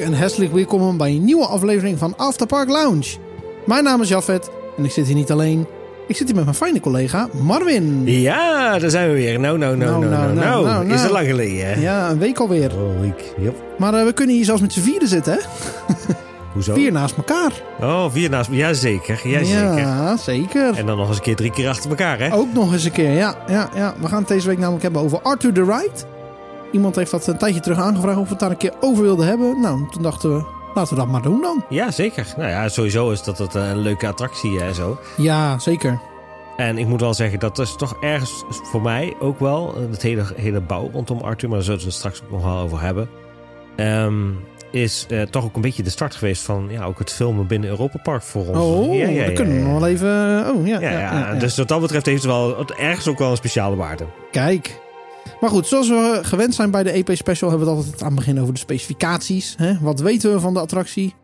En hartelijk welkom bij een nieuwe aflevering van Afterpark Lounge. Mijn naam is Jafet en ik zit hier niet alleen. Ik zit hier met mijn fijne collega Marvin. Ja, daar zijn we weer. Nou, nou, nou, nou, nou, nou. nou, Is het lang geleden, hè? Ja, een week alweer. Week, yep. Maar uh, we kunnen hier zelfs met z'n vieren zitten, hè? Hoezo? Vier naast elkaar. Oh, vier naast elkaar. Ja, zeker. Ja, zeker. Ja, zeker. En dan nog eens een keer drie keer achter elkaar, hè? Ook nog eens een keer, ja. ja, ja. We gaan het deze week namelijk hebben over Arthur the Ride. Iemand heeft dat een tijdje terug aangevraagd of we het daar een keer over wilden hebben. Nou, toen dachten we, laten we dat maar doen dan. Ja, zeker. Nou ja, sowieso is dat het een leuke attractie en zo. Ja, zeker. En ik moet wel zeggen, dat is toch ergens voor mij ook wel, het hele, hele bouw rondom Arthur, maar daar zullen we het straks ook nog wel over hebben. Um, is uh, toch ook een beetje de start geweest van ja, ook het filmen binnen Europa Park voor ons. Oh, ja, ja, dat kunnen we nog wel even. Oh, ja, ja, Dus wat dat betreft heeft het wel ergens ook wel een speciale waarde. Kijk. Maar goed, zoals we gewend zijn bij de EP Special, hebben we het altijd aan het begin over de specificaties. Hè? Wat weten we van de attractie?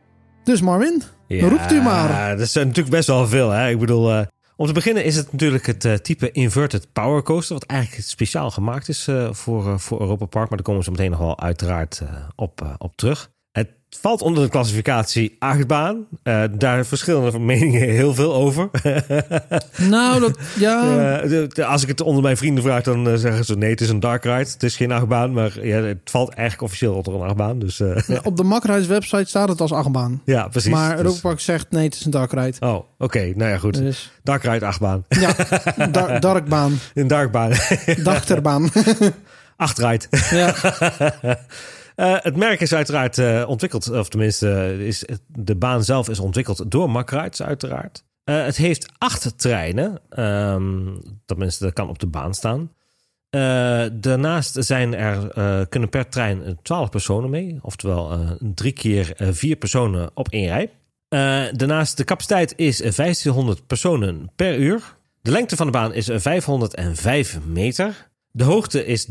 Dus Marvin, roept u maar. Ja, dat is natuurlijk best wel veel. Hè? Ik bedoel, uh, om te beginnen is het natuurlijk het uh, type Inverted Power Coaster, wat eigenlijk speciaal gemaakt is uh, voor, voor Europa Park. Maar daar komen we zo meteen nog wel uiteraard op, op terug valt onder de klassificatie achtbaan. Uh, daar verschillende meningen heel veel over. nou, dat, ja. Uh, als ik het onder mijn vrienden vraag, dan uh, zeggen ze nee, het is een dark ride. Het is geen achtbaan, maar ja, het valt eigenlijk officieel onder een achtbaan. Dus, ja, op de Macrides website staat het als achtbaan. Ja, precies. Maar dus... Europa Park zegt nee, het is een dark ride. Oh, oké. Okay. Nou ja, goed. Dus... Dark ride achtbaan. Ja, dar darkbaan. Een darkbaan. Dachterbaan. Achtride. Ja. Uh, het merk is uiteraard uh, ontwikkeld, of tenminste, is, de baan zelf is ontwikkeld door Macrites, uiteraard. Het heeft acht treinen, um, tenminste, dat kan op de baan staan. daarnaast zijn er, kunnen per trein 12 personen mee, oftewel drie keer vier personen op één rij. daarnaast, de capaciteit is 1500 personen per uur. De lengte van de baan is 505 meter. De hoogte is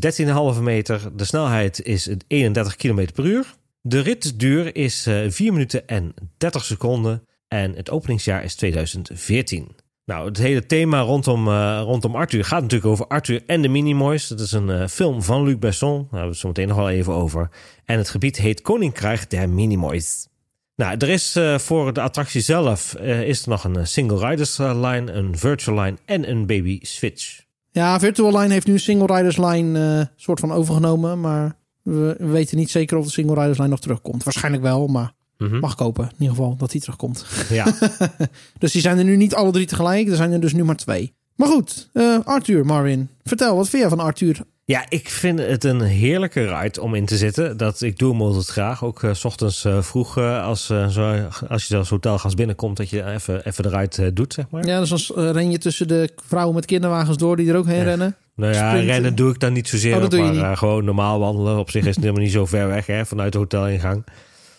13,5 meter. De snelheid is 31 km per uur. De ritduur is 4 eh, minuten en 30 seconden. En het openingsjaar is 2014. Nou, het hele thema rondom, uh, rondom Arthur gaat natuurlijk over Arthur en de Minimoys. Dat is een uh, film van Luc Besson. Daar hebben we het zo meteen nog wel even over. En het gebied heet Koninkrijk der Minimoys. Nou, er is voor de attractie zelf is er nog een single riders line, een virtual line en een baby switch. Ja, Virtual Line heeft nu Single Riders Line uh, soort van overgenomen. Maar we, weten niet zeker of de Single Riders Line nog terugkomt. Waarschijnlijk wel, maar mhm. mag kopen. In ieder geval dat die terugkomt. Ja. dus die zijn er nu niet alle drie tegelijk. Er zijn er dus nu maar twee. Maar goed, uh, Arthur, Marvin. Vertel, wat vind je van Arthur? Ja, ik vind het een heerlijke ride om in te zitten. Dat, ik doe hem altijd graag. Ook uh, s ochtends uh, vroeg uh, als, zo, als je als hotelgast binnenkomt... dat je even, even de ride doet, zeg maar. Ja, dus dan ren je tussen de vrouwen met kinderwagens door... die er ook heen rennen. Nou ja, Sprinten. rennen doe ik dan niet zozeer. Oh, op, maar gewoon normaal wandelen. Op zich is het helemaal niet zo ver weg hè, vanuit de hotelingang.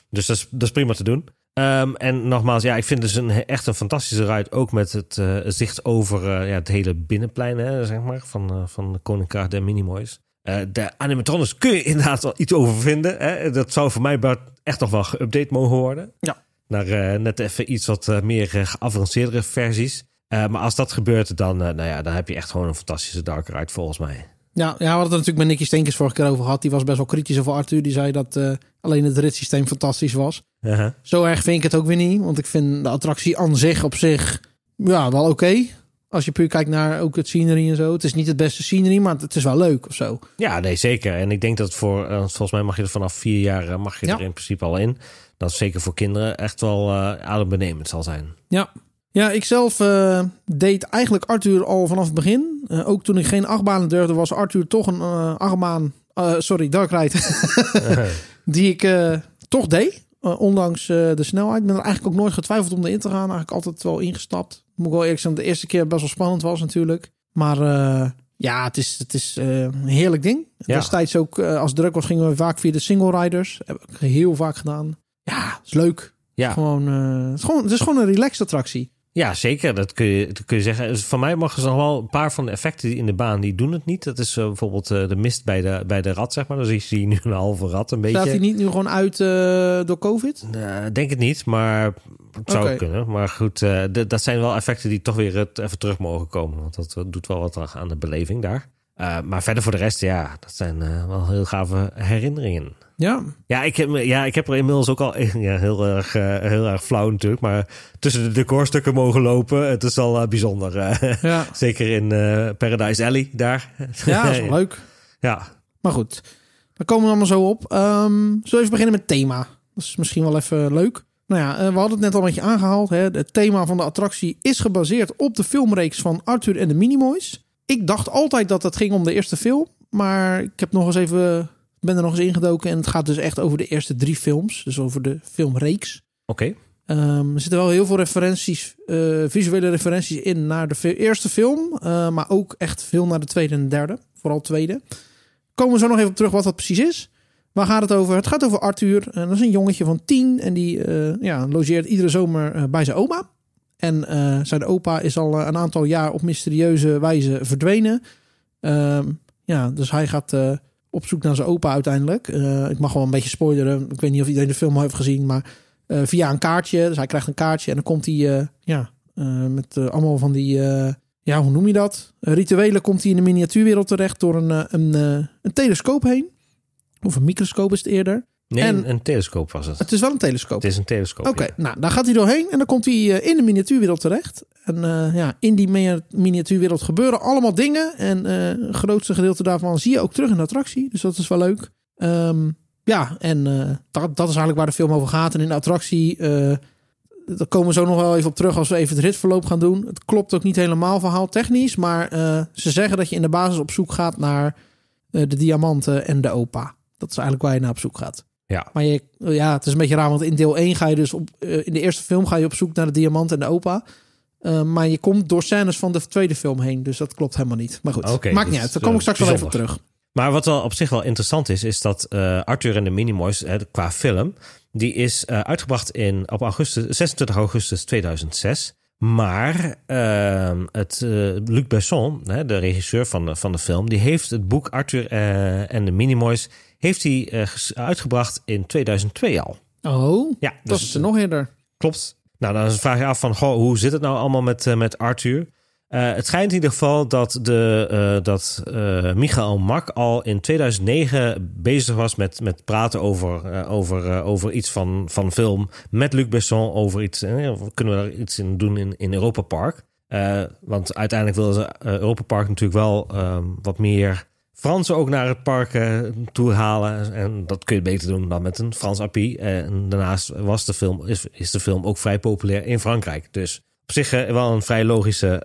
Dus dat is, dat is prima te doen. Um, en nogmaals, ja, ik vind dus een, echt een fantastische ride. Ook met het uh, zicht over uh, ja, het hele binnenplein, hè, zeg maar, van, uh, van de Koninkrijk der Minimoys. de animatronics kun je inderdaad wel iets over vinden. Hè. Dat zou voor mij echt nog wel geüpdate mogen worden. Ja. Naar net even iets wat meer geavanceerdere versies. maar als dat gebeurt, dan, nou ja, dan heb je echt gewoon een fantastische dark ride volgens mij. Ja, ja, we hadden het natuurlijk met Nicky Stenkers vorige keer over gehad. Die was best wel kritisch over Arthur. Die zei dat alleen het ritssysteem fantastisch was. Uh -huh. Zo erg vind ik het ook weer niet. Want ik vind de attractie aan zich op zich ja, wel oké. Als je puur kijkt naar ook het scenery en zo. Het is niet het beste scenery, maar het is wel leuk of zo. Ja, nee, zeker. En ik denk dat voor, uh, volgens mij mag je er vanaf vier jaar eh, mag je ja. er in principe al in. Dat is zeker voor kinderen echt wel adembenemend zal zijn. Ja, ja, ik zelf uh, deed eigenlijk Arthur al vanaf het begin. Uh, ook toen ik geen achtbanen durfde, was Arthur toch een uh, achtbaan. sorry, Dark Ride. die ik toch deed. ondanks de snelheid. Ik ben er eigenlijk ook nooit getwijfeld om erin te gaan. Eigenlijk altijd wel ingestapt. Moet ik wel eerlijk zijn, de eerste keer best wel spannend was natuurlijk. Maar ja, het is, het is een heerlijk ding. Ja. Destijds ook, als druk was, gingen we vaak via de single riders. Heb ik heel vaak gedaan. Ja, is leuk. Ja. Gewoon, het, is gewoon, het is gewoon een relaxed attractie. Ja, zeker. Dat kun je, dat kun je zeggen. Dus van mij mag ze nog wel een paar van de effecten in de baan, die doen het niet. Dat is uh, bijvoorbeeld uh, de mist bij de, bij de rat, zeg maar. Dan zie je nu een halve rat een beetje. Staat hij niet nu gewoon uit uh, door COVID? denk het niet, maar het zou okay. kunnen. Maar goed, dat zijn wel effecten die toch weer even terug mogen komen. Want dat doet wel wat aan de beleving daar. Maar verder voor de rest, ja, dat zijn wel heel gave herinneringen. Ja. Ja, ik heb, ja, ik heb er inmiddels ook al ja, heel, erg, uh, heel erg flauw natuurlijk. Maar tussen de decorstukken mogen lopen. Het is al bijzonder. Ja. Zeker in Paradise Alley daar. Ja, dat is wel leuk. Ja. Maar goed, dan komen we allemaal zo op. Um, zullen we even beginnen met thema? Dat is misschien wel even leuk. Nou ja, we hadden het net al een beetje aangehaald. Hè. Het thema van de attractie is gebaseerd op de filmreeks van Arthur en de Minimoys. Ik dacht altijd dat het ging om de eerste film. Maar ik heb nog eens even, ben er nog eens ingedoken. En het gaat dus echt over de eerste drie films. Dus over de filmreeks. Oké. Um, er zitten wel heel veel referenties, uh, visuele referenties in naar de eerste film. Uh, maar ook echt veel naar de tweede en de derde. Vooral tweede. Komen we zo nog even op terug wat dat precies is. Waar gaat het over? Het gaat over Arthur. En dat is een jongetje van tien. En die uh, ja, logeert iedere zomer bij zijn oma. En zijn opa is al een aantal jaar op mysterieuze wijze verdwenen. Uh, ja, dus hij gaat op zoek naar zijn opa uiteindelijk. ik mag wel een beetje spoileren. Ik weet niet of iedereen de film al heeft gezien, maar via een kaartje. Dus hij krijgt een kaartje en dan komt hij ja, met allemaal van die, ja, hoe noem je dat? rituelen komt hij in de miniatuurwereld terecht door een, een, een telescoop heen. Of een microscoop is het eerder. Nee, en, een telescoop was het. Het is wel een telescoop. Het is een telescoop. Oké, nou, daar gaat hij doorheen en dan komt hij uh, in de miniatuurwereld terecht. En uh, ja, in die miniatuurwereld gebeuren allemaal dingen. En uh, het grootste gedeelte daarvan zie je ook terug in de attractie. Dus dat is wel leuk. Um, ja, en dat, dat is eigenlijk waar de film over gaat. En in de attractie, daar komen we zo nog wel even op terug als we even het ritverloop gaan doen. Het klopt ook niet helemaal verhaal technisch. Maar ze zeggen dat je in de basis op zoek gaat naar de diamanten en de opa. Dat is eigenlijk waar je naar op zoek gaat. Ja. Maar je, ja, het is een beetje raar, want in deel 1 ga je dus op, uh, in de eerste film ga je op zoek naar de diamant en de opa. Uh, maar je komt door scènes van de tweede film heen, dus dat klopt helemaal niet. Maar goed, okay, maakt niet dus, uit. Daar kom ik straks wel even op terug. Maar wat wel op zich wel interessant is, is dat uh, Arthur en de Minimoys, hè, qua film, die is uitgebracht in, op augustus, 26 augustus 2006. Maar uh, het, Luc Besson, hè, de regisseur van de, van de film, die heeft het boek Arthur en de Minimoys heeft hij uh, uitgebracht in 2002 al. Oh, ja, dus, dat is er nog eerder. Klopt. Nou, dan vraag je af van, goh, hoe zit het nou allemaal met, uh, met Arthur? Uh, het schijnt in ieder geval dat, de, dat Michael Mak al in 2009 bezig was met, met praten over, over, over iets van, van film met Luc Besson over iets. kunnen we daar iets in doen in, in Europa Park? want uiteindelijk wilden ze Europa Park natuurlijk wel ehm, wat meer Fransen ook naar het park uh, toe halen. En dat kun je beter doen dan met een Frans appie. En daarnaast was de film, is, de film ook vrij populair in Frankrijk. Dus op zich uh, wel een vrij logische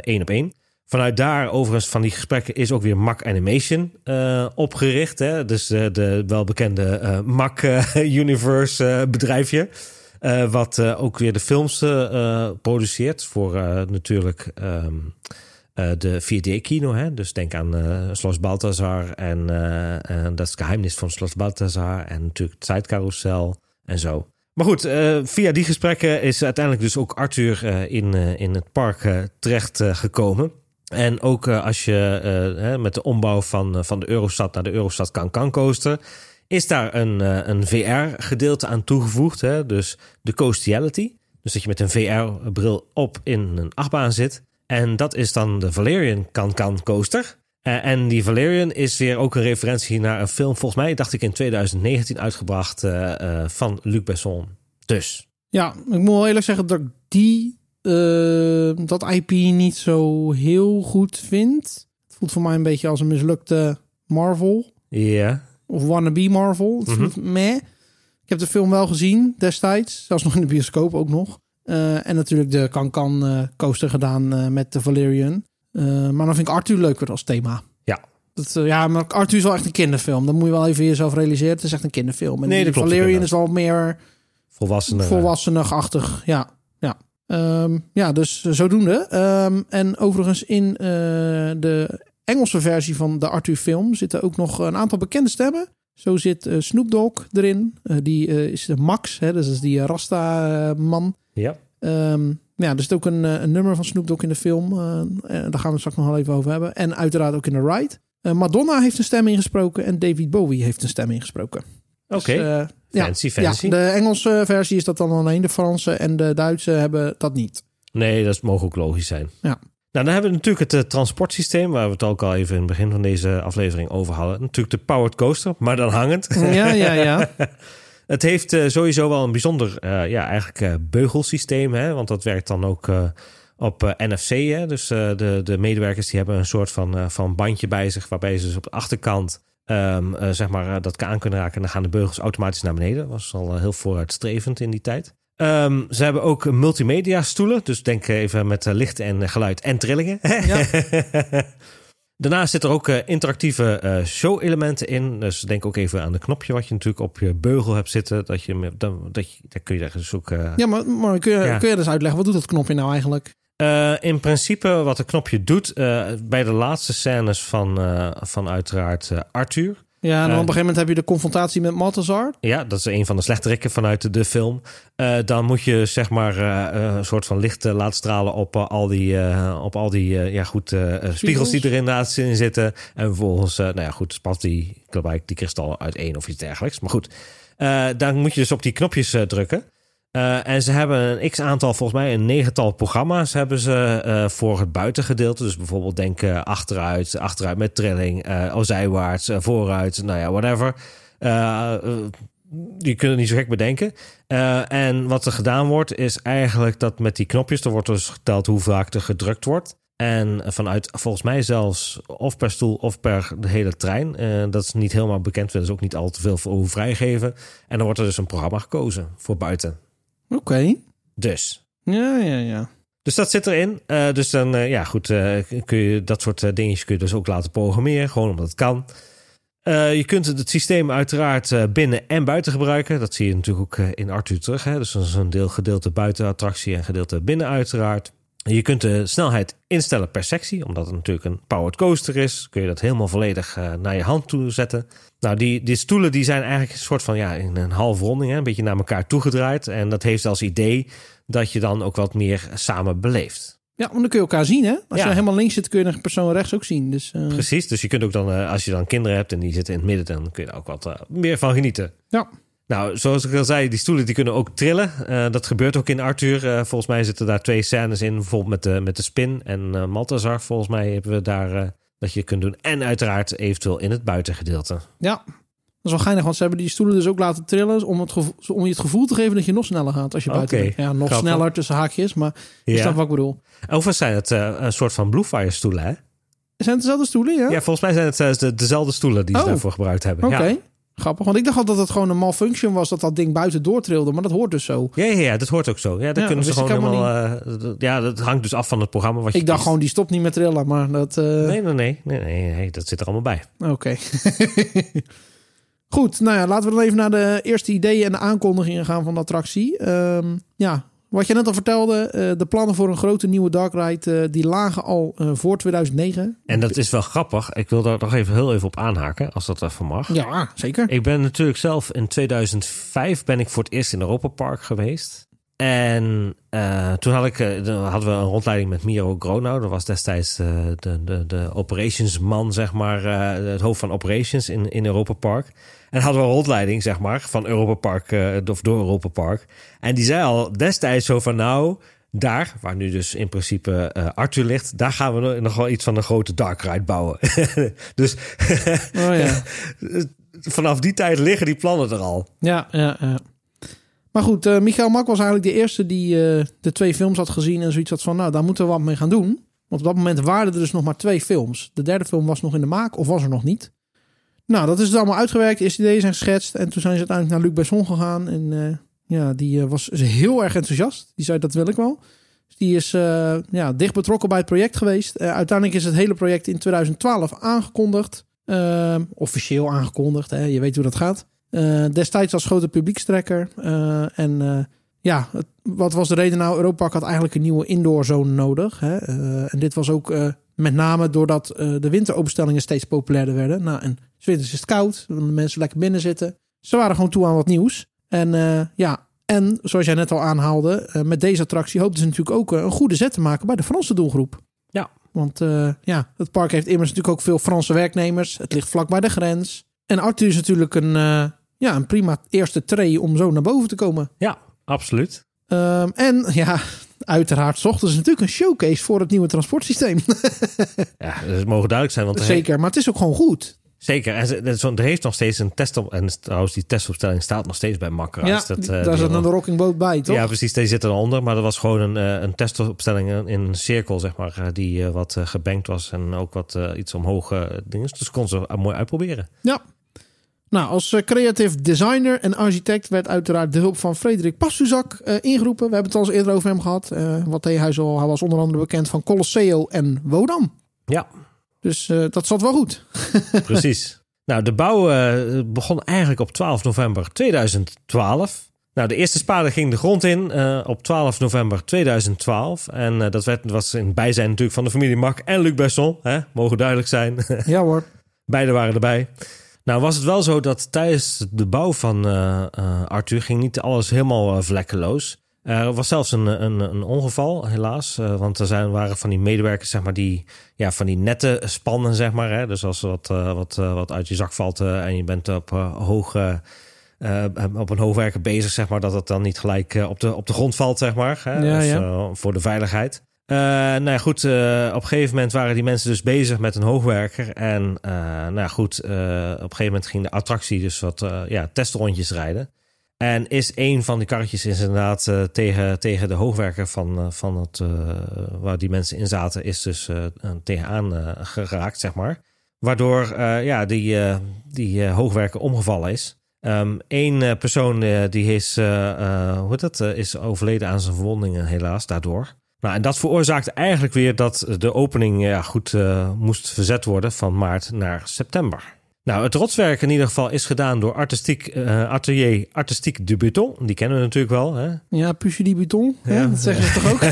één op één. Vanuit daar, overigens, van die gesprekken is ook weer Mac Animation opgericht. Hè? Dus de welbekende Mac Universe bedrijfje. wat ook weer de films produceert voor natuurlijk um, uh, de 4D-kino. Hè? Dus denk aan uh, Schloss Balthasar en, uh, en dat geheimnis van Schloss Balthasar en natuurlijk het en zo. Maar goed, via die gesprekken is uiteindelijk dus ook Arthur in, in het park terecht gekomen. En ook als je met de ombouw van, van de Eurostad naar de Eurostad Can coaster... is daar een, een VR-gedeelte aan toegevoegd. Hè? Dus de Coastiality. Dus dat je met een VR-bril op in een achtbaan zit... En dat is dan de Valerian Can-Can coaster. Uh, en die Valerian is weer ook een referentie naar een film, volgens mij dacht ik in 2019 uitgebracht uh, uh, van Luc Besson. Dus. Ja, ik moet wel eerlijk zeggen dat ik die, dat IP niet zo heel goed vind. Het voelt voor mij een beetje als een mislukte Marvel. Ja. Of wannabe Marvel. Het voelt mm -hmm. meh. Ik heb de film wel gezien destijds, zelfs nog in de bioscoop ook nog. Uh, en natuurlijk de Can-Can uh, coaster gedaan uh, met de Valerian. maar dan vind ik Arthur leuker als thema. Ja. Dat, ja, maar Arthur is wel echt een kinderfilm. Dan moet je wel even jezelf realiseren. Het is echt een kinderfilm. En nee, de Valerian is wel meer volwassener. Volwassenig-achtig, ja. Ja. Um, ja, dus zodoende. Um, en overigens in de Engelse versie van de Arthur film zitten ook nog een aantal bekende stemmen. Zo zit uh, Snoop Dogg erin. Uh, die uh, is de Max, hè, dus is die Rasta-man. Ja. Um, ja, er zit ook een, een, nummer van Snoop Dogg in de film. daar gaan we straks nog wel even over hebben. En uiteraard ook in de ride. Madonna heeft een stem ingesproken en David Bowie heeft een stem ingesproken. Oké, okay. dus, fancy, ja, fancy. Ja, de Engelse versie is dat dan alleen. De Franse en de Duitse hebben dat niet. Nee, dat mogen ook logisch zijn. Ja. Nou, dan hebben we natuurlijk het transportsysteem, waar we het ook al even in het begin van deze aflevering over hadden. Natuurlijk de powered coaster, maar dan hangend. Ja, ja, ja. het heeft sowieso wel een bijzonder, ja, eigenlijk beugelsysteem, hè, want dat werkt dan ook op NFC. Hè? Dus de, de medewerkers die hebben een soort van, van bandje bij zich, waarbij ze dus op de achterkant um, zeg maar, dat aan kunnen raken. En dan gaan de beugels automatisch naar beneden. Dat was al heel vooruitstrevend in die tijd. Um, ze hebben ook multimedia stoelen. Dus denk even met licht en geluid en trillingen. Ja. Daarnaast zitten er ook uh, interactieve show-elementen in. Dus denk ook even aan de knopje wat je natuurlijk op je beugel hebt zitten. Dat je, dan, dat je, daar kun je dus ook... Uh, ja, maar, maar kun, je, ja. kun je dus uitleggen, wat doet dat knopje nou eigenlijk? Uh, in principe wat het knopje doet uh, bij de laatste scènes van, van uiteraard Arthur. Ja, en dan op een gegeven moment heb je de confrontatie met Maltazar. Ja, dat is een van de slechterikken vanuit de, film. dan moet je zeg maar een soort van licht laten stralen op al die, op al die ja, goed, spiegels. spiegels die er inderdaad in zitten. En vervolgens, nou ja, goed, spat die, die kristallen uiteen of iets dergelijks. Maar goed, dan moet je dus op die knopjes drukken. Uh, en ze hebben een x aantal, volgens mij een negental programma's hebben ze uh, voor het buitengedeelte. Dus bijvoorbeeld denken achteruit, achteruit met trilling, uh, zijwaarts, vooruit, nou ja, whatever. die kunnen niet zo gek bedenken. en wat er gedaan wordt, is eigenlijk dat met die knopjes, er wordt dus geteld hoe vaak er gedrukt wordt. En vanuit volgens mij zelfs of per stoel of per de hele trein. dat is niet helemaal bekend, willen ze ook niet al te veel voor vrijgeven. En dan wordt er dus een programma gekozen voor buiten. Oké. Dus. Ja, ja, ja. Dus dat zit erin. Uh, dus dan, uh, ja goed, uh, kun je dat soort dingetjes kun je dus ook laten programmeren. Gewoon omdat het kan. je kunt het systeem uiteraard binnen en buiten gebruiken. Dat zie je natuurlijk ook in Arthur terug. Hè? Dus dat is een deel gedeelte buiten attractie en gedeelte binnen uiteraard. Je kunt de snelheid instellen per sectie, omdat het natuurlijk een powered coaster is. Kun je dat helemaal volledig naar je hand toe zetten. Nou, die, die stoelen die zijn eigenlijk een soort van ja, in een half ronding, hè, een beetje naar elkaar toegedraaid. En dat heeft als idee dat je dan ook wat meer samen beleeft. Ja, want dan kun je elkaar zien, hè? Als je helemaal links zit, kun je een persoon rechts ook zien. Dus, uh... Precies, dus je kunt ook dan, uh, als je dan kinderen hebt en die zitten in het midden, dan kun je daar ook wat uh, meer van genieten. Ja. Nou, zoals ik al zei, die stoelen die kunnen ook trillen. dat gebeurt ook in Arthur. volgens mij zitten daar twee scènes in, bijvoorbeeld met de, met de spin en Maltazar. Volgens mij hebben we daar dat je kunt doen. En uiteraard eventueel in het buitengedeelte. Ja, dat is wel geinig, want ze hebben die stoelen dus ook laten trillen om, het gevoel, om je het gevoel te geven dat je nog sneller gaat als je buiten okay. Ja, nog sneller tussen haakjes, maar je ja. wat ik bedoel. Overigens zijn het uh, een soort van Bluefire stoelen, hè? Zijn het dezelfde stoelen, ja? Ja, volgens mij zijn het uh, de, dezelfde stoelen die ze oh. daarvoor gebruikt hebben. Oké. Ja. Grappig, want ik dacht altijd dat het gewoon een malfunction was dat dat ding buiten doortrilde, maar dat hoort dus zo. Ja, ja, ja dat hoort ook zo. Ja, dat kunnen ze gewoon helemaal. Uh, ja, dat hangt dus af van het programma. Wat je ik dacht gewoon die stopt niet met trillen, maar dat. Uh... Nee, nee, nee, nee, nee, nee, dat zit er allemaal bij. Oké. Goed, nou ja, laten we dan even naar de eerste ideeën en de aankondigingen gaan van de attractie. Um, ja, wat je net al vertelde, uh, de plannen voor een grote nieuwe dark ride, uh, die lagen al uh, voor 2009. En dat is wel grappig. Ik wil daar nog even heel even op aanhaken, als dat even mag. Ja, zeker. Ik ben natuurlijk zelf in 2005 ben ik voor het eerst in Europa Park geweest. En toen had ik, hadden we een rondleiding met Miro Gronau. Dat was destijds de, de, de operationsman, zeg maar, het hoofd van operations in, in Europa Park. En hadden we een rondleiding, zeg maar, van Europa Park, uh, of door Europa Park. En die zei al destijds zo van nou, daar, waar nu dus in principe uh, Arthur ligt, daar gaan we nog wel iets van een grote dark ride bouwen. dus oh, ja. vanaf die tijd liggen die plannen er al. Ja, ja, ja. Maar goed, uh, Michael Mak was eigenlijk de eerste die uh, de twee films had gezien en zoiets had van, nou, daar moeten we wat mee gaan doen. Want op dat moment waren er dus nog maar twee films. De derde film was nog in de maak of was er nog niet. Nou, dat is het allemaal uitgewerkt. Eerste ideeën zijn geschetst. En toen zijn ze uiteindelijk naar Luc Besson gegaan. En uh, ja, die uh, was heel erg enthousiast. Die zei, dat wil ik wel. Dus die is uh, ja, dicht betrokken bij het project geweest. uiteindelijk is het hele project in 2012 aangekondigd. officieel aangekondigd, hè? je weet hoe dat gaat. destijds als grote publiekstrekker. en ja, wat was de reden nou? Europa Park had eigenlijk een nieuwe indoorzone nodig. Hè? en dit was ook met name doordat de winteropenstellingen steeds populairder werden. Nou, en Winters is het koud, de mensen lekker binnen zitten. Ze waren gewoon toe aan wat nieuws. En uh, ja, en zoals jij net al aanhaalde, uh, met deze attractie hoopten ze natuurlijk ook uh, een goede zet te maken bij de Franse doelgroep. Ja. Want ja, het park heeft immers natuurlijk ook veel Franse werknemers. Het ligt vlak bij de grens. En Arthur is natuurlijk een, ja, een prima eerste tray om zo naar boven te komen. Ja, absoluut. Um, en ja, uiteraard zochten ze natuurlijk een showcase voor het nieuwe transportsysteem. Ja, dat mogen duidelijk zijn. Want er Zeker, maar het is ook gewoon goed. Zeker. En ze- er heeft nog steeds een test op. En trouwens, die testopstelling staat nog steeds bij Makker. Ja, die- daar zat een rockingboot bij, toch? Ja, precies. Die zit eronder. Maar dat was gewoon een, eh, een testopstelling in een cirkel, zeg maar. eh, Die eh, wat eh, gebankt was en ook wat eh, iets omhoog eh, dingen. Dus kon ze eh, mooi uitproberen. Ja. Nou, als eh, creative designer en architect werd uiteraard de hulp van Frederik Pastuzak eh, ingeroepen. We hebben het al eens eerder over hem gehad. Eh, wat hij zo? Hij was onder andere bekend van Colosseo en Wodan. Ja, Dus eh, dat zat wel goed. precies. nou, de bouw eh, begon eigenlijk op 12 november 2012. Nou, de eerste spade ging de grond in eh, op 12 november 2012. En dat werd, was in bijzijn natuurlijk van de familie Mak en Luc Besson. Hè? Mogen duidelijk zijn. Ja hoor. Beide waren erbij. Nou was het wel zo dat tijdens de bouw van eh, Arthur ging niet alles helemaal vlekkeloos. Er was zelfs een, een, een ongeval, helaas. eh, want er zijn, waren van die medewerkers, zeg maar, die ja, van die netten spannen, zeg maar. Hè? Dus als er wat, eh, wat, eh, wat uit je zak valt eh, en je bent op, eh, hoge, eh, op een hoogwerker bezig, zeg maar, dat het dan niet gelijk eh, op, de, op de grond valt, zeg maar. Hè? Ja, dus, ja. eh, voor de veiligheid. Eh, nou ja, goed, eh, op een gegeven moment waren die mensen dus bezig met een hoogwerker. En eh, nou ja, goed, eh, op een gegeven moment ging de attractie dus wat eh, ja, testrondjes rijden. En is een van die karretjes is inderdaad eh, tegen, tegen de hoogwerker van, eh, van het, eh, waar die mensen in zaten, is dus eh, tegenaan geraakt, zeg maar. Waardoor ja, die, die hoogwerker omgevallen is. Eén eh, persoon die is, hoe heet dat, is overleden aan zijn verwondingen, helaas, daardoor. Nou, en dat veroorzaakte eigenlijk weer dat de opening ja, goed moest verzet worden van maart naar september. Nou, het rotswerk in ieder geval is gedaan door artistiek, eh, atelier Artistiek de Buton. Die kennen we natuurlijk wel. Hè? Ja, Pucci di Buton. hè? Ja. Dat zeggen ze toch ook?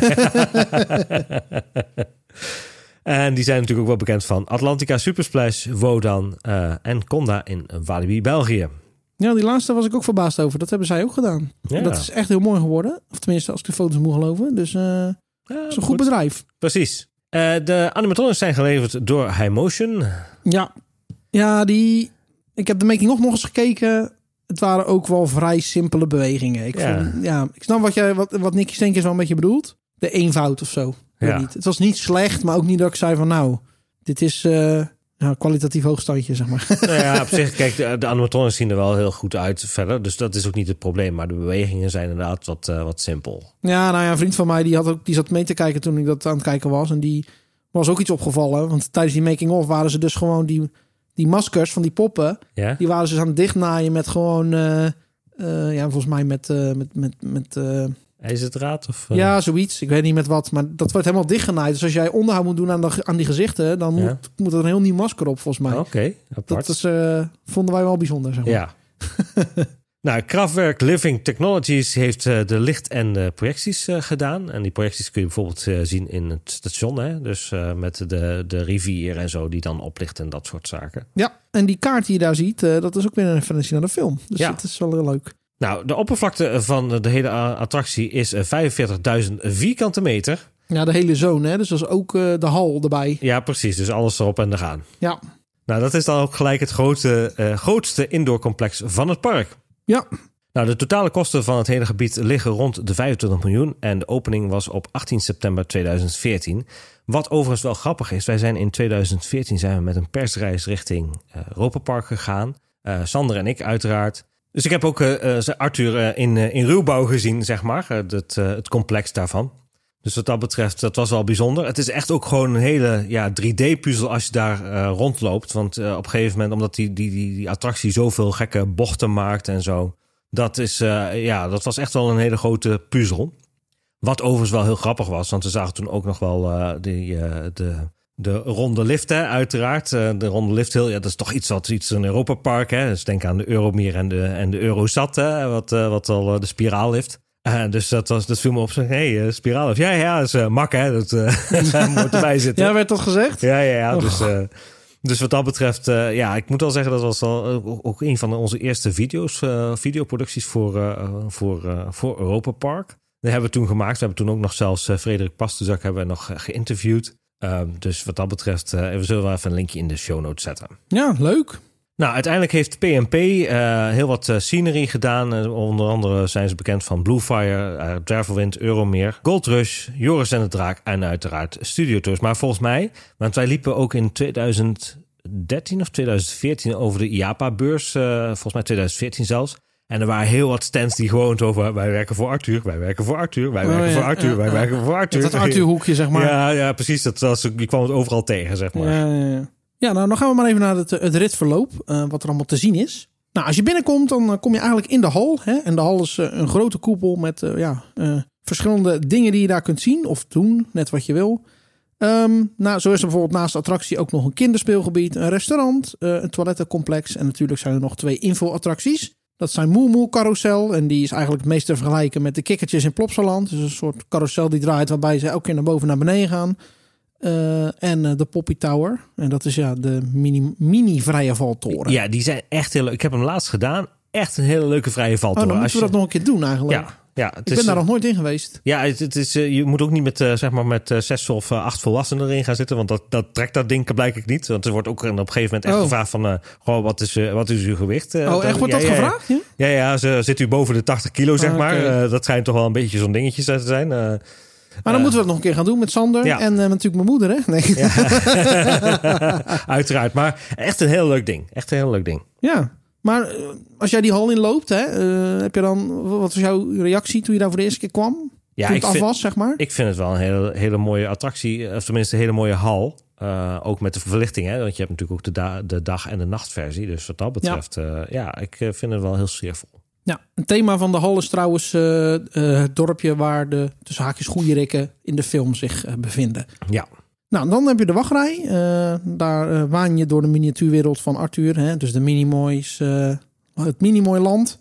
En die zijn natuurlijk ook wel bekend van Atlantica Supersplash, Wodan eh, en Conda in Walibi, België. ja, die laatste was ik ook verbaasd over. Dat hebben zij ook gedaan. Ja. Dat is echt heel mooi geworden. Of tenminste, als ik de foto's moet geloven. Dus eh Ja, het is een goed bedrijf. Precies. De animatronics zijn geleverd door Highmotion. Ja, ja die, ik heb de making of nog eens gekeken. Het waren ook wel vrij simpele bewegingen. Ik, Ja. Vond, ja, ik snap wat, jij, wat, wat Nicky Stenkers wel een beetje bedoelt. De eenvoud of zo. Ja. Niet. Het was niet slecht, maar ook niet dat ik zei van nou, dit is eh, ja, kwalitatief hoogstandje, zeg maar. nou ja, op zich, kijk, de, de animatronics zien er wel heel goed uit verder. Dus dat is ook niet het probleem. Maar de bewegingen zijn inderdaad wat, eh, wat simpel. ja, nou ja, een vriend van mij die, had ook, die zat mee te kijken toen ik dat aan het kijken was. En die was ook iets opgevallen. Want tijdens die making of waren ze dus gewoon die, die maskers van die poppen. Ja? Die waren ze dus aan het dichtnaaien met gewoon, eh, eh, ja, volgens mij met, eh, met, met, met eh, IJzerdraad? Of, ja, zoiets. Ik weet niet met wat, maar dat wordt helemaal dichtgenaaid. Dus als jij onderhoud moet doen aan, de, aan die gezichten, dan moet, Ja. moet er een heel nieuw masker op, volgens mij. Oké, apart. dat is, vonden wij wel bijzonder, zeg maar. Ja. nou, Kraftwerk Living Technologies heeft eh, de licht- en de projecties eh, gedaan. En die projecties kun je bijvoorbeeld eh, zien in het station. Hè? Dus eh, met de, de rivier en zo die dan oplicht en dat soort zaken. Ja, en die kaart die je daar ziet, eh, dat is ook weer een referentie naar de film. Dus Ja. dat is wel heel leuk. Nou, de oppervlakte van de hele attractie is eh, 45.000 vierkante meter. Ja, de hele zone, hè? dus dat is ook eh, de hal erbij. Ja, precies. Dus alles erop en eraan. Ja, Nou, dat is dan ook gelijk het grote, eh, grootste indoorcomplex van het park. Ja. Nou, de totale kosten van het hele gebied liggen rond de 25 miljoen. En de opening was op 18 september 2014. Wat overigens wel grappig is. Wij zijn in 2014 zijn we met een persreis richting eh Europa Park gegaan. Eh, Sander en ik uiteraard. Dus ik heb ook eh, Arthur in, in ruwbouw gezien, zeg maar. Het, het complex daarvan. Dus wat dat betreft, dat was wel bijzonder. Het is echt ook gewoon een hele ja, 3D-puzzel als je daar eh, rondloopt. Want eh, op een gegeven moment, omdat die, die, die, attractie zoveel gekke bochten maakt en zo. Dat, is, eh, ja, dat was echt wel een hele grote puzzel. Wat overigens wel heel grappig was, want we zagen toen ook nog wel die, de, de ronde lift, hè, uiteraard. De ronde lift, heel, ja, dat is toch iets wat iets in Europa Park. Hè. Dus denk aan de Euromir en de, en de hè, wat, wat al de spiraallift. Eh, dus dat, was, dat viel me op. Hé, hey, eh, spiraallift. Ja, ja, dat is eh, mak, hè. Dat moet erbij zitten. ja, werd dat gezegd? Ja, ja, ja. Dus, dus wat dat betreft, ja, ik moet wel zeggen, dat was al ook- een van onze eerste video's, videoproducties voor, voor, voor Europa Park. Die hebben we toen gemaakt. We hebben toen ook nog zelfs Frederik Pastuzak hebben we nog geïnterviewd. Ehm, dus wat dat betreft, we zullen wel even een linkje in de show notes zetten. Ja, leuk. Nou, uiteindelijk heeft PNP uh, heel wat uh, scenery gedaan. Uh, onder andere zijn ze bekend van Bluefire, Travelwind, Euromeer, Gold Rush, Joris en de Draak en uiteraard Studio Tours. Maar volgens mij, want wij liepen ook in 2013 of 2014 over de IAPA-beurs, volgens mij 2014 zelfs. En er waren heel wat stands die gewoon over wij werken voor Arthur, wij werken voor Arthur, wij werken oh, ja, voor Arthur, wij werken voor Arthur. Dat Arthur-hoekje, zeg maar. Ja, ja precies. Dat was, je kwam het overal tegen, zeg maar. Ja, ja, ja. Nou dan gaan we maar even naar het, het ritverloop, uh, wat er allemaal te zien is. Nou, als je binnenkomt, dan kom je eigenlijk in de hal. Hè? En de hal is uh, een grote koepel met ja, verschillende dingen die je daar kunt zien of doen, net wat je wil. Um, nou, zo is er bijvoorbeeld naast de attractie ook nog een kinderspeelgebied, een restaurant, een toilettencomplex en natuurlijk zijn er nog twee info-attracties. Dat zijn Moe Moe Carousel en die is eigenlijk het meest te vergelijken met de kikkertjes in Plopsaland. Dus een soort carousel die draait waarbij ze elke keer naar boven en naar beneden gaan. Uh, en uh, de Poppy Tower. En dat is ja de mini, mini vrije valtoren. Ja, die zijn echt heel leuk. Ik heb hem laatst gedaan. Echt een hele leuke vrije valtoren. Oh, dan moeten we dat nog een keer doen eigenlijk. Ja, ja, ik ben daar nog nooit in geweest. Ja, het, het is, je moet ook niet met, uh, zeg maar met zes of acht volwassenen erin gaan zitten. Want dat, dat trekt dat ding blijkbaar niet. Want er wordt ook op een gegeven moment echt oh. gevraagd van... wat is, wat is uw gewicht? oh, echt wordt dat ja, gevraagd? Ja, ja, ja, ze, zit u boven de 80 kilo, zeg ah, maar. dat schijnt toch wel een beetje zo'n dingetje te zijn. Maar dan moeten we het nog een keer gaan doen met Sander. En uh, natuurlijk mijn moeder, hè? Nee. Ja. Uiteraard. Maar echt een heel leuk ding. Echt een heel leuk ding. Ja. Maar uh, als jij die hal in loopt, hè, uh, heb je dan, wat was jouw reactie toen je daar voor de eerste keer kwam? Ja, toen het af was, zeg maar? Ik vind het wel een hele, hele mooie attractie. Of tenminste een hele mooie hal. ook met de verlichting, hè? Want je hebt natuurlijk ook de, da de dag- en de nachtversie. Dus wat dat betreft, ja, ja ik vind het wel heel sfeervol. Ja, een thema van de hal is trouwens uh, uh, het dorpje waar de tussen haakjes rikken in de film zich uh, bevinden. Ja. Nou, dan heb je de wachtrij. daar waan je door de miniatuurwereld van Arthur. Hè? Dus de Minimoys, het Minimoy land.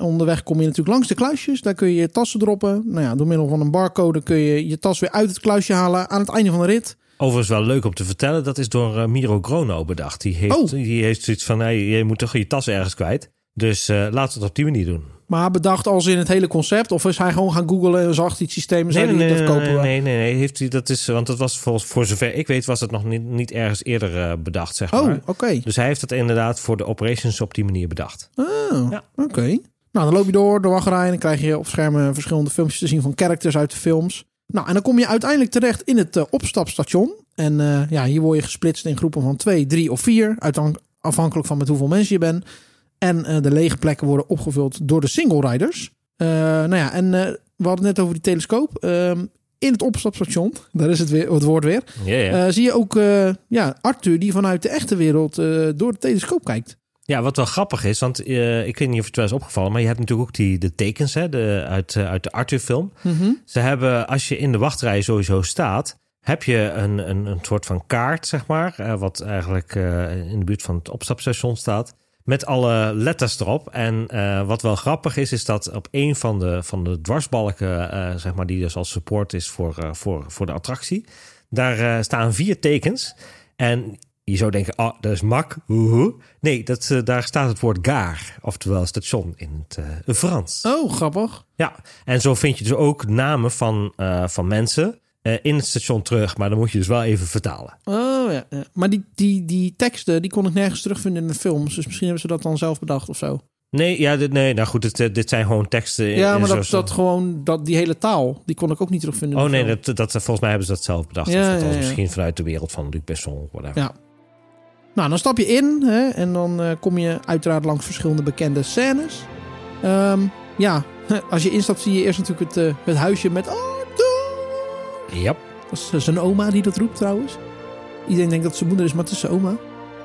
onderweg kom je natuurlijk langs de kluisjes. Daar kun je je tassen droppen. Nou ja, door middel van een barcode kun je je tas weer uit het kluisje halen aan het einde van de rit. Overigens wel leuk om te vertellen, dat is door Miro Grono bedacht. Die heeft, oh. die heeft zoiets van, hey, je moet toch je tas ergens kwijt. Dus uh, laten we het op die manier doen. Maar bedacht als in het hele concept? Of is hij gewoon gaan googlen en zag die systeem nee, nee, nee, dat kopen? Nee, nee, nee. Heeft hij, dat is, want dat was voor, voor zover ik weet, was het nog niet, niet ergens eerder uh, bedacht, zeg oh, maar. Oh, oké. Dus hij heeft het inderdaad voor de operations op die manier bedacht. Oh, ja. oké. Nou, dan loop je door de wachtrij en dan krijg je op schermen verschillende filmpjes te zien van characters uit de films. Nou, en dan kom je uiteindelijk terecht in het uh, opstapstation. En uh, ja, hier word je gesplitst in groepen van twee, drie of vier. Afhankelijk van met hoeveel mensen je bent. En uh, de lege plekken worden opgevuld door de single riders. Uh, nou ja, en uh, we hadden net over die telescoop. Ehm, in het opstapstation, daar is het, weer, het woord weer. Yeah, yeah. zie je ook ja, Arthur die vanuit de echte wereld door de telescoop kijkt. Ja, wat wel grappig is, want ik weet niet of het wel is opgevallen, maar je hebt natuurlijk ook die, de tekens hè, de, uit, uit de Arthur-film. Mm -hmm. Ze hebben, als je in de wachtrij sowieso staat, heb je een, een, een soort van kaart, zeg maar, wat eigenlijk in de buurt van het opstapstation staat met alle letters erop. En uh, wat wel grappig is, is dat op een van de, van de dwarsbalken, uh, zeg maar, die dus als support is voor, uh, voor, voor de attractie, daar staan vier tekens. En je zou denken, oh, dat is mak. Nee, dat, daar staat het woord gaar, oftewel station in het Frans. Oh, grappig. Ja, en zo vind je dus ook namen van, van mensen in het station terug. Maar dan moet je dus wel even vertalen. Oh ja. Maar die, die, die teksten, die kon ik nergens terugvinden in de films. Dus misschien hebben ze dat dan zelf bedacht of zo. Nee, ja, dit, nee, nou goed, dit, eh, dit zijn gewoon teksten. In, ja, maar dat, dat gewoon, dat, die hele taal, die kon ik ook niet terugvinden. Oh nee, dat, dat, volgens mij hebben ze dat zelf bedacht. Ja, of dat ja, ja. misschien vanuit de wereld van Luc Besson, whatever. Ja. Nou, dan stap je in hè, en dan uh, kom je uiteraard langs verschillende bekende scènes. Um, ja, als je instapt zie je eerst natuurlijk het, uh, het huisje met... Oh, Yep. Dat is zijn oma die dat roept trouwens. Iedereen denkt dat zijn moeder is, maar het is zijn oma.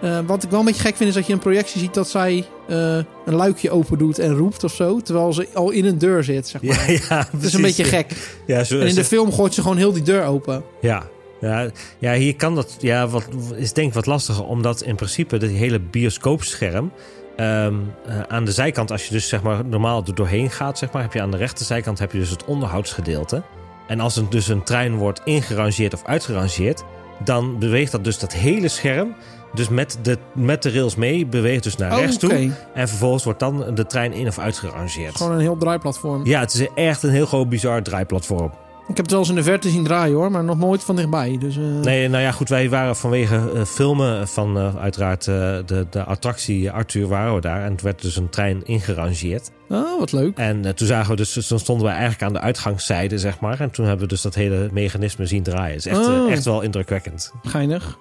Uh, wat ik wel een beetje gek vind is dat je een projectie ziet dat zij uh, een luikje open doet en roept of zo. Terwijl ze al in een deur zit, zeg maar. Ja, ja Het is een beetje gek. Ja, zo en in de film gooit ze gewoon heel die deur open. Ja, ja, ja, hier kan dat. Ja, wat is denk ik wat lastiger, omdat in principe het hele bioscoopscherm. Um, uh, aan de zijkant, als je dus zeg maar normaal er doorheen gaat, zeg maar, heb je aan de rechterzijkant heb je dus het onderhoudsgedeelte. En als er dus een trein wordt ingerangeerd of uitgerangeerd, dan beweegt dat dus dat hele scherm. Dus met de, met de rails mee beweegt dus naar oh, rechts okay. toe. En vervolgens wordt dan de trein in of uitgerangeerd. Gewoon een heel draaiplatform. Ja, het is echt een heel groot bizar draaiplatform. Ik heb het wel eens in de verte zien draaien hoor, maar nog nooit van dichtbij. Dus, eh, Nee, nou ja, goed, wij waren vanwege eh, filmen van eh, uiteraard de, de attractie Arthur waren we daar. En toen werd dus een trein ingerangeerd. Oh, wat leuk. En toen zagen we dus, dus toen stonden wij eigenlijk aan de uitgangszijde, zeg maar. En toen hebben we dus dat hele mechanisme zien draaien. Het is echt, Oh. echt wel indrukwekkend. Geinig.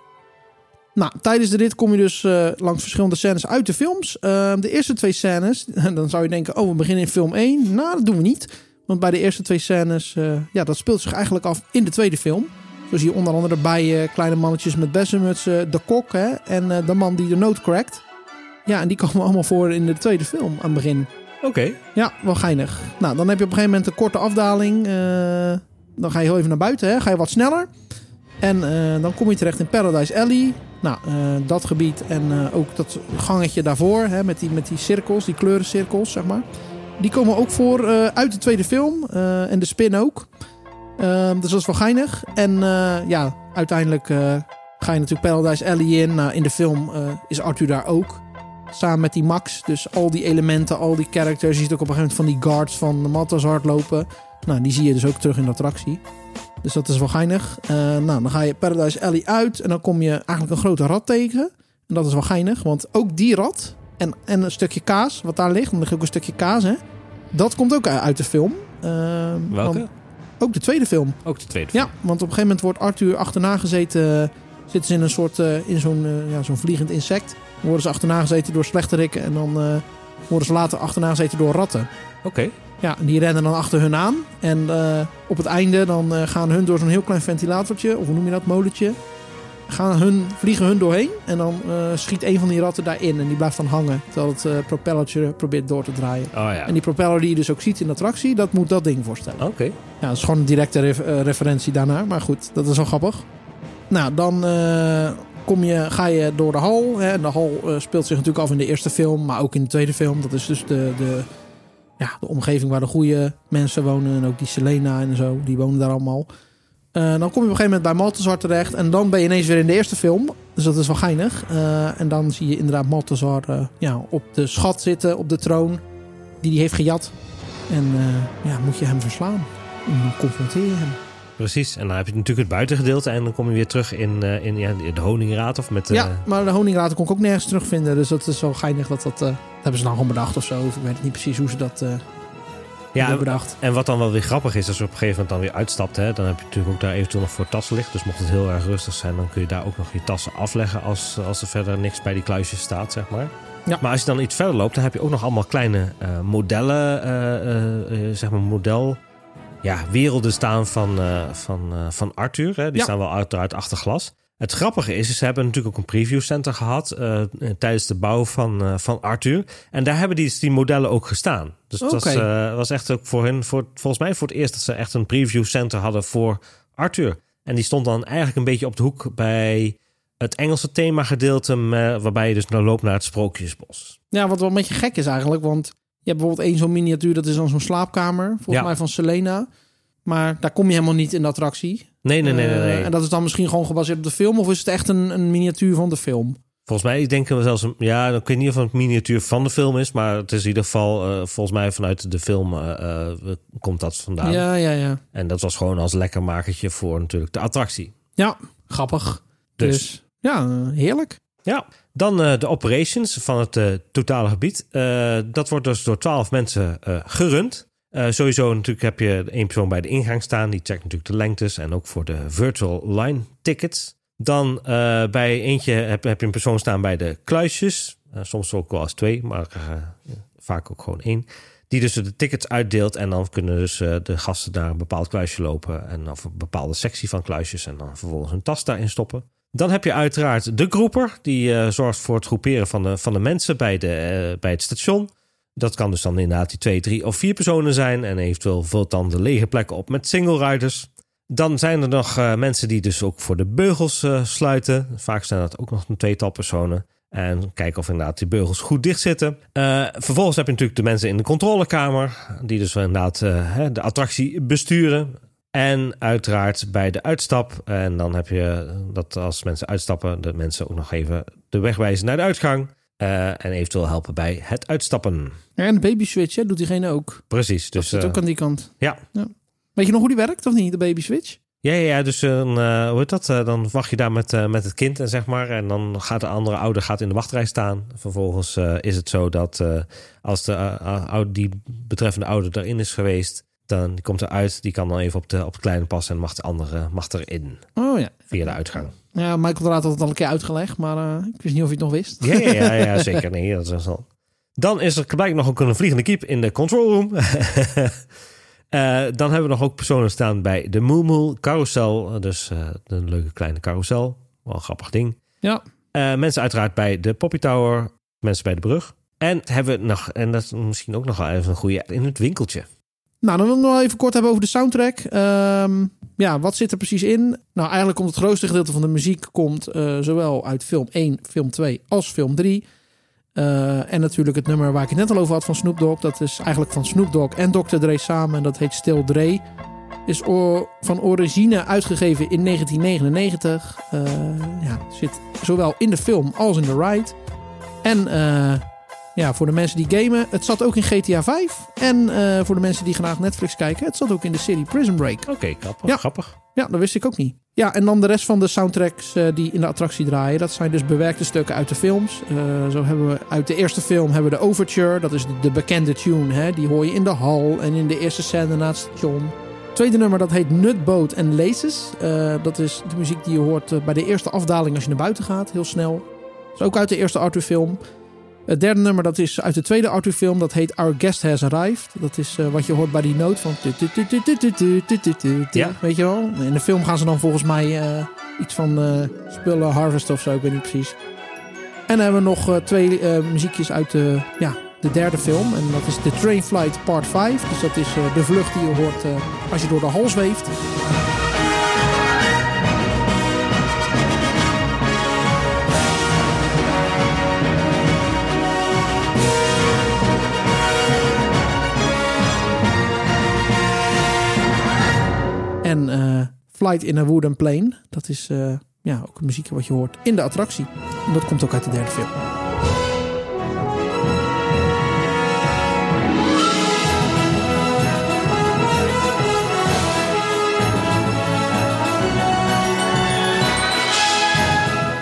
Nou, tijdens de rit kom je dus langs verschillende scènes uit de films. Eh, de eerste twee scènes, dan zou je denken, oh, we beginnen in film 1. Nou, dat doen we niet. Want bij de eerste twee scènes, eh, ja, dat speelt zich eigenlijk af in de tweede film. Zo zie je onder andere bij eh, kleine mannetjes met bessenmutsen, de kok hè, en eh, de man die de noot crackt. Ja, en die komen allemaal voor in de tweede film aan het begin. Oké, Ja, wel geinig. Nou, dan heb je op een gegeven moment een korte afdaling. eh, dan ga je heel even naar buiten, hè? ga je wat sneller. En eh, dan kom je terecht in Paradise Alley. Nou, eh, dat gebied en eh, ook dat gangetje daarvoor, hè, met, die, met die cirkels, die kleurencirkels, zeg maar. Die komen ook voor eh, uit de tweede film. eh, en de spin ook. Ehm, dus dat is wel geinig. En eh, ja, uiteindelijk ga je natuurlijk Paradise Alley in. Nou, in de film is Arthur daar ook. Samen met die Max. Dus al die elementen, al die characters. Je ziet ook op een gegeven moment van die guards van de Mattas hardlopen. Nou, die zie je dus ook terug in de attractie. Dus dat is wel geinig. Nou, dan ga je Paradise Alley uit. En dan kom je eigenlijk een grote rat tegen. En dat is wel geinig. Want ook die rat en, en een stukje kaas wat daar ligt. Dan ligt ook een stukje kaas, hè. Dat komt ook uit de film. Eh, welke? want- ook de tweede film. Ook de tweede Ja, want op een gegeven moment wordt Arthur achterna gezeten. Zitten ze in een soort, eh, in zo'n eh, ja, zo'n vliegend insect. Dan worden ze achterna gezeten door slechterikken. En dan eh, worden ze later achterna gezeten door ratten. Oké, Ja, en die rennen dan achter hun aan. En eh, op het einde dan eh, gaan hun door zo'n heel klein ventilatortje. Of hoe noem je dat, molentje. Gaan hun, vliegen hun doorheen. En dan eh, schiet een van die ratten daarin. En die blijft dan hangen. Terwijl het eh, propellertje probeert door te draaien. oh ja. En die propeller die je dus ook ziet in de attractie. Dat moet dat ding voorstellen. Oké, Ja, dat is gewoon een directe ref- eh, referentie daarnaar. Maar goed, dat is wel grappig. Nou, dan kom je, ga je door de hal. Hè. En de hal speelt zich natuurlijk af in de eerste film. Maar ook in de tweede film. Dat is dus de, de, ja, de omgeving waar de goede mensen wonen. En ook die Selena en zo. Die wonen daar allemaal. Eh, dan kom je op een gegeven moment bij Maltazar terecht. En dan ben je ineens weer in de eerste film. Dus dat is wel geinig. Eh, en dan zie je inderdaad Maltazar eh, ja, op de schat zitten. Op de troon. Die hij heeft gejat. En ja, moet je hem verslaan. En confronteer je hem. precies. En dan heb je natuurlijk het buitengedeelte. En dan kom je weer terug in, in ja, de honingraad of met... Ja, maar de honingraten kon ik ook nergens terugvinden. Dus dat is wel geinig dat dat... dat hebben ze dan gewoon bedacht of zo. Of ik weet niet precies hoe ze dat ja, bedacht. En wat dan wel weer grappig is, als je op een gegeven moment dan weer uitstapt, hè, dan heb je natuurlijk ook daar eventueel nog voor tassen liggen. Dus mocht het heel erg rustig zijn, dan kun je daar ook nog je tassen afleggen als, als er verder niks bij die kluisjes staat, zeg maar. Ja. Maar als je dan iets verder loopt, dan heb je ook nog allemaal kleine eh, modellen, eh, eh, zeg maar model, ja, werelden staan van, van, van Arthur. Hè. Die Ja. staan wel uiteraard achter glas. Het grappige is, ze hebben natuurlijk ook een preview center gehad eh, tijdens de bouw van, eh, van Arthur. En daar hebben die, die modellen ook gestaan. Dus het was, eh, was echt ook voor hen, voor, volgens mij voor het eerst dat ze echt een preview center hadden voor Arthur. En die stond dan eigenlijk een beetje op de hoek bij het Engelse themagedeelte, me- waarbij je dus nou loopt naar het Sprookjesbos. Ja, wat wel een beetje gek is eigenlijk. Want je hebt bijvoorbeeld één zo'n miniatuur. Dat is dan zo'n slaapkamer. Volgens Ja. mij van Selena. Maar daar kom je helemaal niet in de attractie. Nee, nee, nee, nee. Eh, nee. en dat is dan misschien gewoon gebaseerd op de film. Of is het echt een, een miniatuur van de film? Volgens mij denken we zelfs, een- ja, ik weet niet of het een miniatuur van de film is, maar het is in ieder geval, eh, volgens mij vanuit de film eh, komt dat vandaan. Ja, ja, ja. En dat was gewoon als lekker makertje voor natuurlijk de attractie. Ja, grappig. Dus. Dus, ja, heerlijk. Ja, dan de operations van het totale gebied. Dat wordt dus door twaalf mensen gerund. Eh, sowieso natuurlijk heb je één persoon bij de ingang staan. Die checkt natuurlijk de lengtes en ook voor de virtual line tickets. Dan eh, bij eentje heb, heb je een persoon staan bij de kluisjes. Eh, soms ook wel als twee, maar vaak ook gewoon één. Die dus de tickets uitdeelt. En dan kunnen dus de gasten naar een bepaald kluisje lopen. En of een bepaalde sectie van kluisjes. En dan vervolgens hun tas daarin stoppen. Dan heb je uiteraard de groeper. Die zorgt voor het groeperen van de, van de mensen bij, de, bij het station. Dat kan dus dan inderdaad die twee, drie of vier personen zijn. En eventueel vult dan de lege plekken op met single riders. Dan zijn er nog eh, mensen die dus ook voor de beugels eh, sluiten. Vaak zijn dat ook nog een tweetal personen. En kijken of inderdaad die beugels goed dicht zitten. Eh, vervolgens heb je natuurlijk de mensen in de controlekamer. Die dus inderdaad de attractie besturen. En uiteraard bij de uitstap. En dan heb je dat als mensen uitstappen, de mensen ook nog even de weg wijzen naar de uitgang. Eh, en eventueel helpen bij het uitstappen. Ja, en de baby switch, hè, doet diegene ook. Precies. Dat Dus zit eh, ook aan die kant. ja. Ja. Weet je nog hoe die werkt of niet, de baby switch? Ja, ja, ja, dus een, uh, hoe heet dat? Uh, dan wacht je daar met, uh, met het kind en zeg maar. En dan gaat de andere ouder gaat in de wachtrij staan. Vervolgens is het zo dat als de die betreffende ouder erin is geweest, dan die komt eruit. Die kan dan even op, de, op het kleine passen en mag de andere mag erin. Oh ja. Via de uitgang. Ja, Michael had het al een keer uitgelegd, maar ik wist niet of je het nog wist. Ja, ja, ja, ja zeker. Nee, dat is al. Dan is er gelijk nog ook een vliegende kiep in de control room. Uh, dan hebben we nog ook personen staan bij de Moo carousel. Dus uh, een leuke kleine carousel. Wel een grappig ding. Ja. Uh, mensen uiteraard bij de Poppy Tower. Mensen bij de brug. En hebben we nog, en dat is misschien ook nog wel even een goede, in het winkeltje. Nou, dan wil ik nog even kort hebben over de soundtrack. Um, ja, wat zit er precies in? Nou, eigenlijk komt het grootste gedeelte van de muziek komt zowel uit film 1, film 2 als film 3. Uh, en natuurlijk het nummer waar ik het net al over had van Snoop Dogg. Dat is eigenlijk van Snoop Dogg en Dr. Dre samen. En dat heet Still Dre. Is van origine uitgegeven in 1999. Uh, ja, zit zowel in de film als in de ride. En ja, voor de mensen die gamen, het zat ook in GTA 5. En voor de mensen die graag Netflix kijken, het zat ook in de serie Prison Break. Oké, okay, grappig. Ja. grappig. Ja, dat wist ik ook niet. Ja, en dan de rest van de soundtracks uh, die in de attractie draaien. Dat zijn dus bewerkte stukken uit de films. Uh, zo hebben we uit de eerste film hebben we de Overture. Dat is de, de, bekende tune. Hè? Die hoor je in de hal en in de eerste scène na het station. tweede nummer dat heet Nutboat and Laces. Dat is de muziek die je hoort bij de eerste afdaling als je naar buiten gaat. Heel snel. Dat is ook uit de eerste Arthur film. Het derde nummer dat is uit de tweede Arthur film. Dat heet Our Guest Has Arrived. Dat is uh, wat je hoort bij die noot van... Ja. Weet je wel? In de film gaan ze dan volgens mij uh, iets van uh, spullen harvest of zo. Ik weet niet precies. En dan hebben we nog twee muziekjes uit de, ja, de derde film. En dat is The Train Flight Part 5. Dus dat is de vlucht die je hoort als je door de hal zweeft. En uh, Flight in a Wooden Plane. Dat is uh, ja, ook een muziekje wat je hoort in de attractie. En dat komt ook uit de derde film.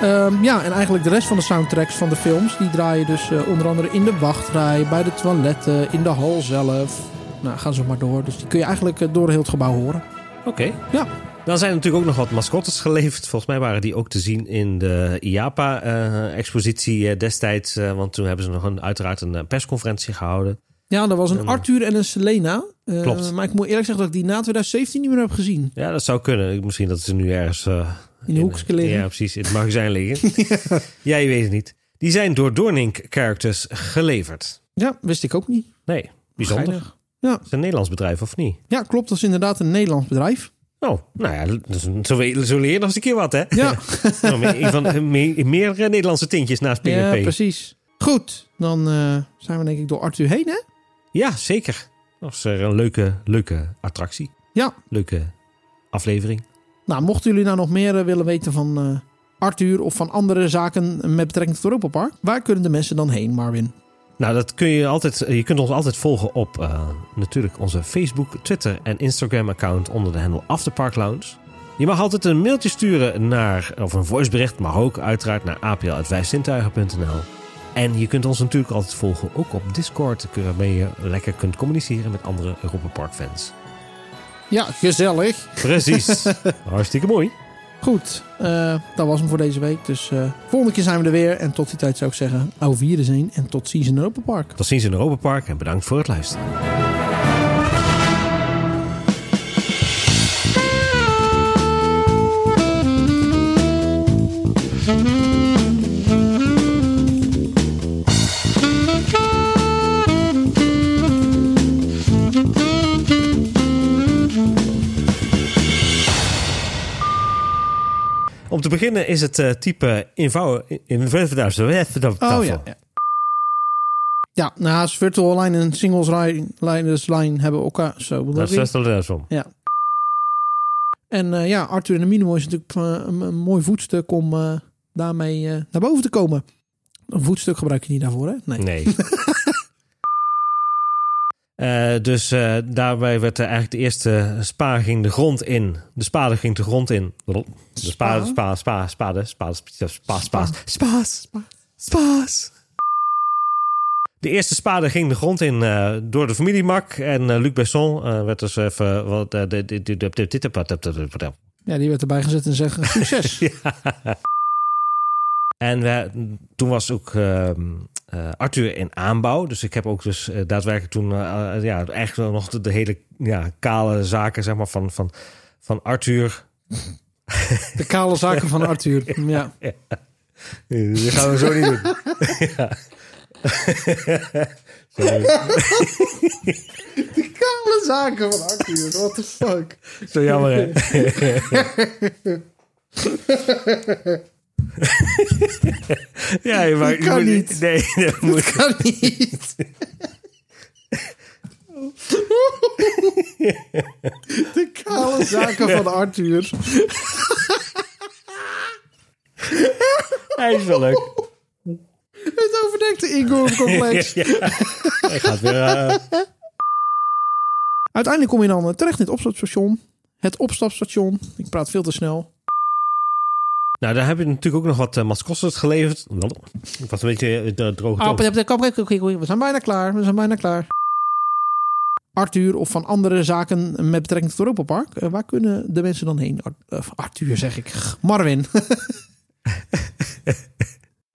Um, ja, en eigenlijk de rest van de soundtracks van de films... die draaien dus uh, onder andere in de wachtrij, bij de toiletten, in de hal zelf. Nou, gaan ze maar door. Dus die kun je eigenlijk door heel het gebouw horen. Oké. Ja. Dan zijn er natuurlijk ook nog wat mascottes geleverd. Volgens mij waren die ook te zien in de IAPA-expositie uh, destijds. Uh, want toen hebben ze nog een, uiteraard een persconferentie gehouden. Ja, er was een en, Arthur en een Selena. Uh, klopt. Maar ik moet eerlijk zeggen dat ik die na 2017 niet meer heb gezien. Ja, dat zou kunnen. Misschien dat ze nu ergens... in de hoekje liggen. Ja, precies. In het magazijn liggen. ja. ja, je weet het niet. Die zijn door Doornink Characters geleverd. Ja, wist ik ook niet. Nee, bijzonder. Geinig. Ja. Het is een Nederlands bedrijf, of niet? Ja, klopt. Dat is inderdaad een Nederlands bedrijf. Oh, nou ja, zo, zo leer je nog eens een keer wat, hè? Ja. nou, een van meer, meer Nederlandse tintjes naast PNP. Ja, precies. Goed, dan uh, zijn we denk ik door Arthur heen, hè? Ja, zeker. Dat is een leuke, leuke attractie. Ja. Leuke aflevering. Nou, mochten jullie nou nog meer willen weten van uh, Arthur of van andere zaken met betrekking tot Europa Park, waar kunnen de mensen dan heen, Marvin? Nou, dat kun je altijd. Je kunt ons altijd volgen op uh, natuurlijk onze Facebook, Twitter en Instagram account onder de handle Afterpark Lounge. Je mag altijd een mailtje sturen naar, of een voicebericht, maar ook uiteraard naar apl.vijfzintuigen.nl. En je kunt ons natuurlijk altijd volgen ook op Discord, waarmee je lekker kunt communiceren met andere Europa Park fans. Ja, gezellig. Precies. Hartstikke mooi. Goed, uh, dat was hem voor deze week. Dus uh, volgende keer zijn we er weer. En tot die tijd zou ik zeggen, au zijn en tot ziens in Europa Park. Tot ziens in Europa Park en bedankt voor het luisteren. Te beginnen is het uh, type invouw in Oh ja. Ja, ja naast Virtual Line en Singles Line, line hebben elkaar zo. Dat is wel Ja. En uh, ja, Arthur en de Minimo is natuurlijk uh, een, een, mooi voetstuk om uh, daarmee naar boven te komen. Een voetstuk gebruik je niet daarvoor, hè? Nee. nee. Eh, dus eh, daarbij werd er eigenlijk de eerste spa ging de grond in. De spade ging de grond in. De spade, spa, spa, spade, spade, spa, spa, spa, spaas. De eerste spade ging de grond in uh, door de familie Mak. En Luc Besson werd dus even... Wat, ja, die werd erbij gezet en zeggen succes. ja. En we, toen was ook uh, Arthur in aanbouw. Dus ik heb ook dus uh, daadwerkelijk toen uh, ja, eigenlijk nog de, de, hele ja, kale zaken zeg maar, van, van, van Arthur. De kale zaken van Arthur, ja. ja. Dat gaan we zo niet doen. ja. De kale zaken van Arthur, what the fuck. Zo jammer hè. Ja, maar dat kan niet. Nee, dat, moet dat kan niet. De kale zaken van Arthur. Hij is wel leuk. Het overdekte Ingo-complex. ja, hij gaat weer... Uh... Uiteindelijk kom je dan terecht in het opstapstation. Het opstapstation. Ik praat veel te snel. Nou, daar heb je natuurlijk ook nog wat uh, mascottes geleverd. Ik was een beetje uh, droog. Oh, we zijn bijna klaar. We zijn bijna klaar. Arthur of van andere zaken met betrekking tot Europa Park. Uh, waar kunnen de mensen dan heen? Arthur zeg ik. Marvin.